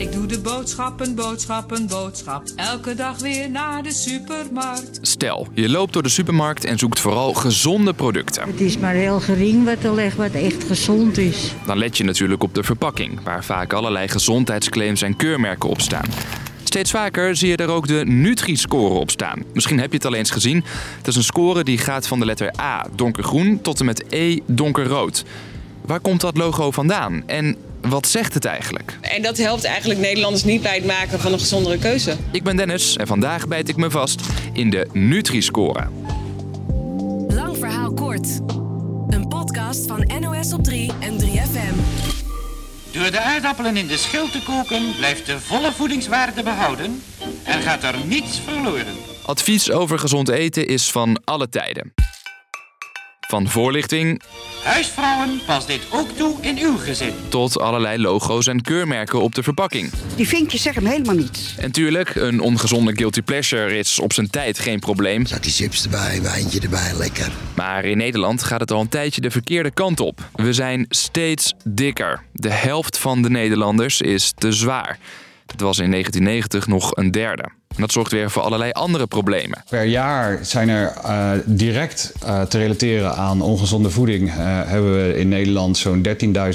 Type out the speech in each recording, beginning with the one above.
Ik doe de boodschappen, boodschappen, boodschap. Elke dag weer naar de supermarkt. Stel, je loopt door de supermarkt en zoekt vooral gezonde producten. Het is maar heel gering wat er ligt wat echt gezond is. Dan let je natuurlijk op de verpakking, waar vaak allerlei gezondheidsclaims en keurmerken op staan. Steeds vaker zie je er ook de Nutri-score op staan. Misschien heb je het al eens gezien. Het is een score die gaat van de letter A, donkergroen, tot en met E, donkerrood. Waar komt dat logo vandaan en wat zegt het eigenlijk? En dat helpt eigenlijk Nederlanders niet bij het maken van een gezondere keuze. Ik ben Dennis en vandaag bijt ik me vast in de Nutri-score. Lang verhaal kort. Een podcast van NOS op 3 en 3FM. Door de aardappelen in de schil te koken blijft de volle voedingswaarde behouden en gaat er niets verloren. Advies over gezond eten is van alle tijden. Van voorlichting Huisvrouwen, pas dit ook toe in uw gezin. tot allerlei logo's en keurmerken op de verpakking. Die vinkjes zeggen helemaal niets. En tuurlijk, een ongezonde guilty pleasure is op zijn tijd geen probleem. Zat die chips erbij, wijntje erbij, lekker. Maar in Nederland gaat het al een tijdje de verkeerde kant op. We zijn steeds dikker. De helft van de Nederlanders is te zwaar. Het was in 1990 nog een derde. En dat zorgt weer voor allerlei andere problemen. Per jaar zijn er eh, direct eh, te relateren aan ongezonde voeding. eh, hebben we in Nederland zo'n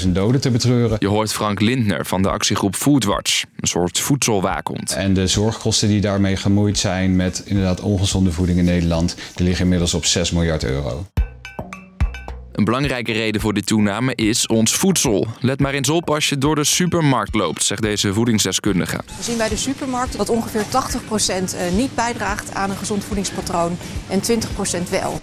13.000 doden te betreuren. Je hoort Frank Lindner van de actiegroep Foodwatch, een soort voedselwaakhond. En de zorgkosten die daarmee gemoeid zijn met inderdaad ongezonde voeding in Nederland, die liggen inmiddels op 6 miljard euro. Een belangrijke reden voor die toename is ons voedsel. Let maar eens op als je door de supermarkt loopt, zegt deze voedingsdeskundige. We zien bij de supermarkt dat ongeveer 80% eh, niet bijdraagt aan een gezond voedingspatroon en 20% wel.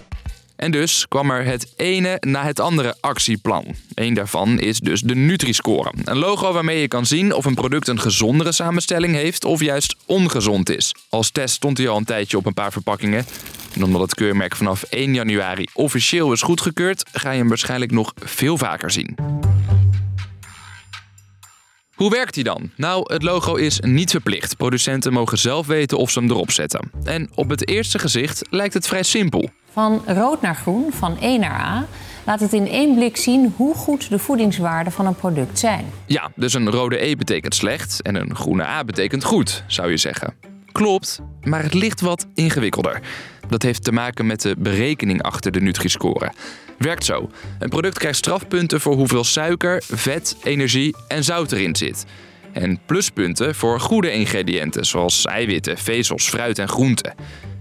En dus kwam er het ene na het andere actieplan. Eén daarvan is dus de Nutri-score. Een logo waarmee je kan zien of een product een gezondere samenstelling heeft of juist ongezond is. Als test stond hij al een tijdje op een paar verpakkingen. En omdat het keurmerk vanaf 1 januari officieel is goedgekeurd, ga je hem waarschijnlijk nog veel vaker zien. Hoe werkt hij dan? Nou, het logo is niet verplicht. Producenten mogen zelf weten of ze hem erop zetten. En op het eerste gezicht lijkt het vrij simpel. Van rood naar groen, van E naar A, laat het in één blik zien hoe goed de voedingswaarden van een product zijn. Ja, dus een rode E betekent slecht en een groene A betekent goed, zou je zeggen. Klopt, maar het ligt wat ingewikkelder. Dat heeft te maken met de berekening achter de Nutri-score. Werkt zo. Een product krijgt strafpunten voor hoeveel suiker, vet, energie en zout erin zit. En pluspunten voor goede ingrediënten, zoals eiwitten, vezels, fruit en groenten.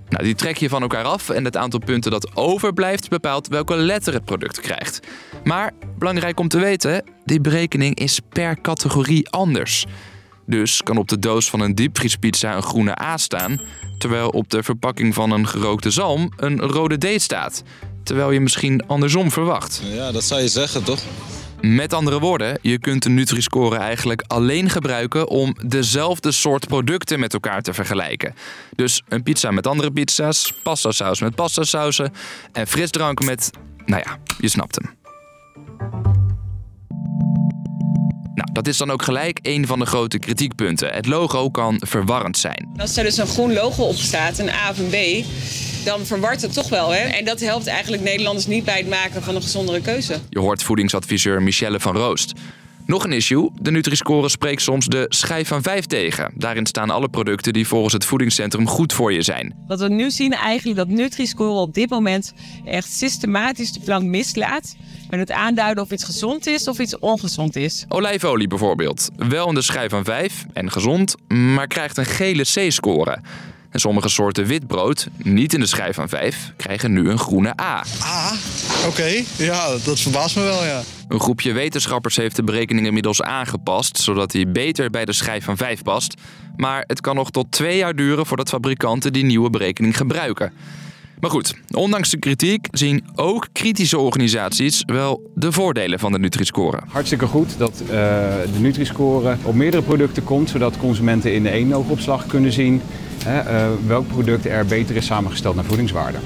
Nou, die trek je van elkaar af en het aantal punten dat overblijft bepaalt welke letter het product krijgt. Maar belangrijk om te weten, die berekening is per categorie anders. Dus kan op de doos van een diepvriespizza een groene A staan, terwijl op de verpakking van een gerookte zalm een rode D staat. Terwijl je misschien andersom verwacht. Ja, dat zou je zeggen, toch? Met andere woorden, je kunt de Nutri-score eigenlijk alleen gebruiken om dezelfde soort producten met elkaar te vergelijken. Dus een pizza met andere pizza's, pastasaus met pastasausen en frisdrank met, nou ja, je snapt hem. Dat is dan ook gelijk een van de grote kritiekpunten. Het logo kan verwarrend zijn. Als er dus een groen logo op staat, een A of een B, dan verwart het toch wel. Hè? En dat helpt eigenlijk Nederlanders niet bij het maken van een gezondere keuze. Je hoort voedingsadviseur Michelle van Roost. Nog een issue, de Nutri-score spreekt soms de schijf van 5 tegen. Daarin staan alle producten die volgens het voedingscentrum goed voor je zijn. Wat we nu zien eigenlijk dat Nutri-score op dit moment echt systematisch de plank mislaat. Met het aanduiden of iets gezond is of iets ongezond is. Olijfolie bijvoorbeeld. Wel in de schijf van 5 en gezond, maar krijgt een gele C-score. En sommige soorten witbrood, niet in de schijf van 5, krijgen nu een groene A. Ah, oké. Ja, dat verbaast me wel, ja. Een groepje wetenschappers heeft de berekening inmiddels aangepast, zodat hij beter bij de schijf van 5 past. Maar het kan nog tot twee jaar duren voordat fabrikanten die nieuwe berekening gebruiken. Maar goed, ondanks de kritiek zien ook kritische organisaties wel de voordelen van de Nutri-score. Hartstikke goed dat eh, de Nutri-score op meerdere producten komt, zodat consumenten in één oogopslag kunnen zien hè, eh, welk product er beter is samengesteld naar voedingswaarde.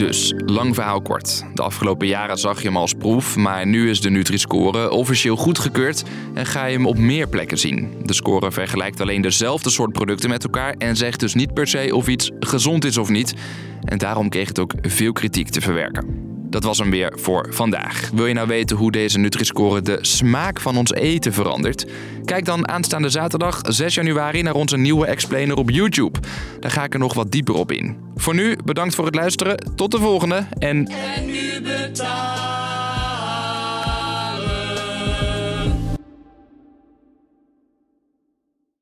Dus, lang verhaal kort. De afgelopen jaren zag je hem als proef, maar nu is de Nutri-score officieel goedgekeurd en ga je hem op meer plekken zien. De score vergelijkt alleen dezelfde soort producten met elkaar en zegt dus niet per se of iets gezond is of niet. En daarom kreeg het ook veel kritiek te verwerken. Dat was hem weer voor vandaag. Wil je nou weten hoe deze Nutri-score de smaak van ons eten verandert? Kijk dan aanstaande zaterdag 6 januari naar onze nieuwe explainer op YouTube. Daar ga ik er nog wat dieper op in. Voor nu, bedankt voor het luisteren. Tot de volgende en... En nu betaal